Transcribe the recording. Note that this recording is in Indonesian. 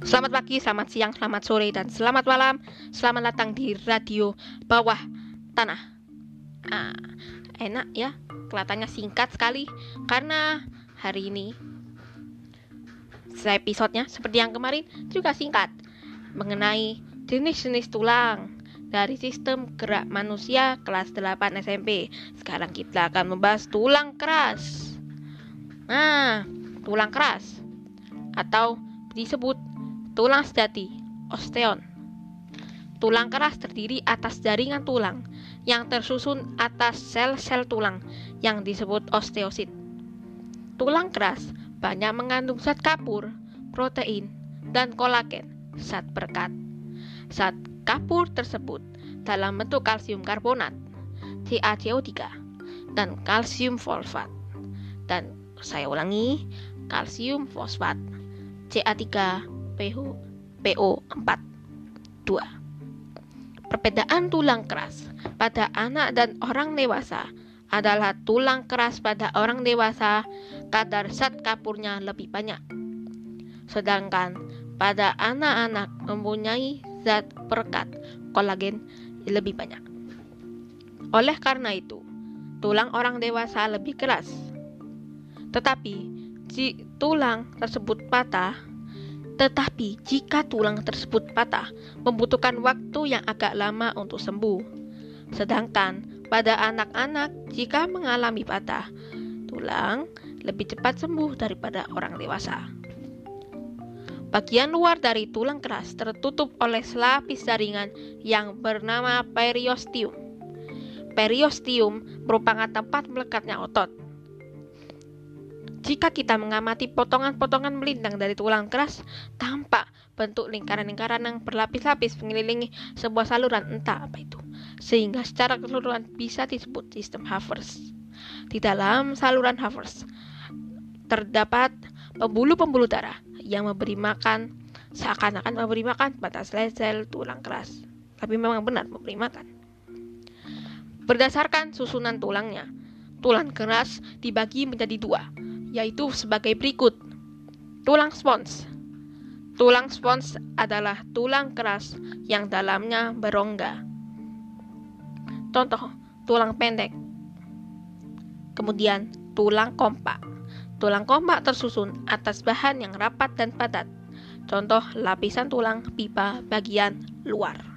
Selamat pagi, selamat siang, selamat sore, dan selamat malam. Selamat datang di radio bawah tanah. Ah, enak ya, kelihatannya singkat sekali karena hari ini episodenya seperti yang kemarin juga singkat mengenai jenis-jenis tulang dari sistem gerak manusia kelas 8 SMP. Sekarang kita akan membahas tulang keras. Nah, tulang keras atau disebut Tulang sejati, osteon. Tulang keras terdiri atas jaringan tulang yang tersusun atas sel-sel tulang yang disebut osteosit. Tulang keras banyak mengandung zat kapur, protein, dan kolagen, zat berkat. Zat kapur tersebut dalam bentuk kalsium karbonat, CaCO3, dan kalsium fosfat. Dan saya ulangi, kalsium fosfat, Ca3, PO, PO4 2. Perbedaan tulang keras pada anak dan orang dewasa adalah tulang keras pada orang dewasa kadar zat kapurnya lebih banyak. Sedangkan pada anak-anak mempunyai zat perekat kolagen lebih banyak. Oleh karena itu, tulang orang dewasa lebih keras. Tetapi, jika tulang tersebut patah, tetapi jika tulang tersebut patah, membutuhkan waktu yang agak lama untuk sembuh. Sedangkan pada anak-anak, jika mengalami patah tulang, lebih cepat sembuh daripada orang dewasa. Bagian luar dari tulang keras tertutup oleh selapis jaringan yang bernama periosteum. Periosteum merupakan tempat melekatnya otot. Jika kita mengamati potongan-potongan melintang dari tulang keras, tampak bentuk lingkaran-lingkaran yang berlapis-lapis mengelilingi sebuah saluran entah apa itu, sehingga secara keseluruhan bisa disebut sistem Havers. Di dalam saluran Havers terdapat pembuluh-pembuluh darah yang memberi makan seakan-akan memberi makan pada sel-sel tulang keras, tapi memang benar memberi makan. Berdasarkan susunan tulangnya, tulang keras dibagi menjadi dua, yaitu sebagai berikut. Tulang spons. Tulang spons adalah tulang keras yang dalamnya berongga. Contoh, tulang pendek. Kemudian, tulang kompak. Tulang kompak tersusun atas bahan yang rapat dan padat. Contoh, lapisan tulang pipa bagian luar.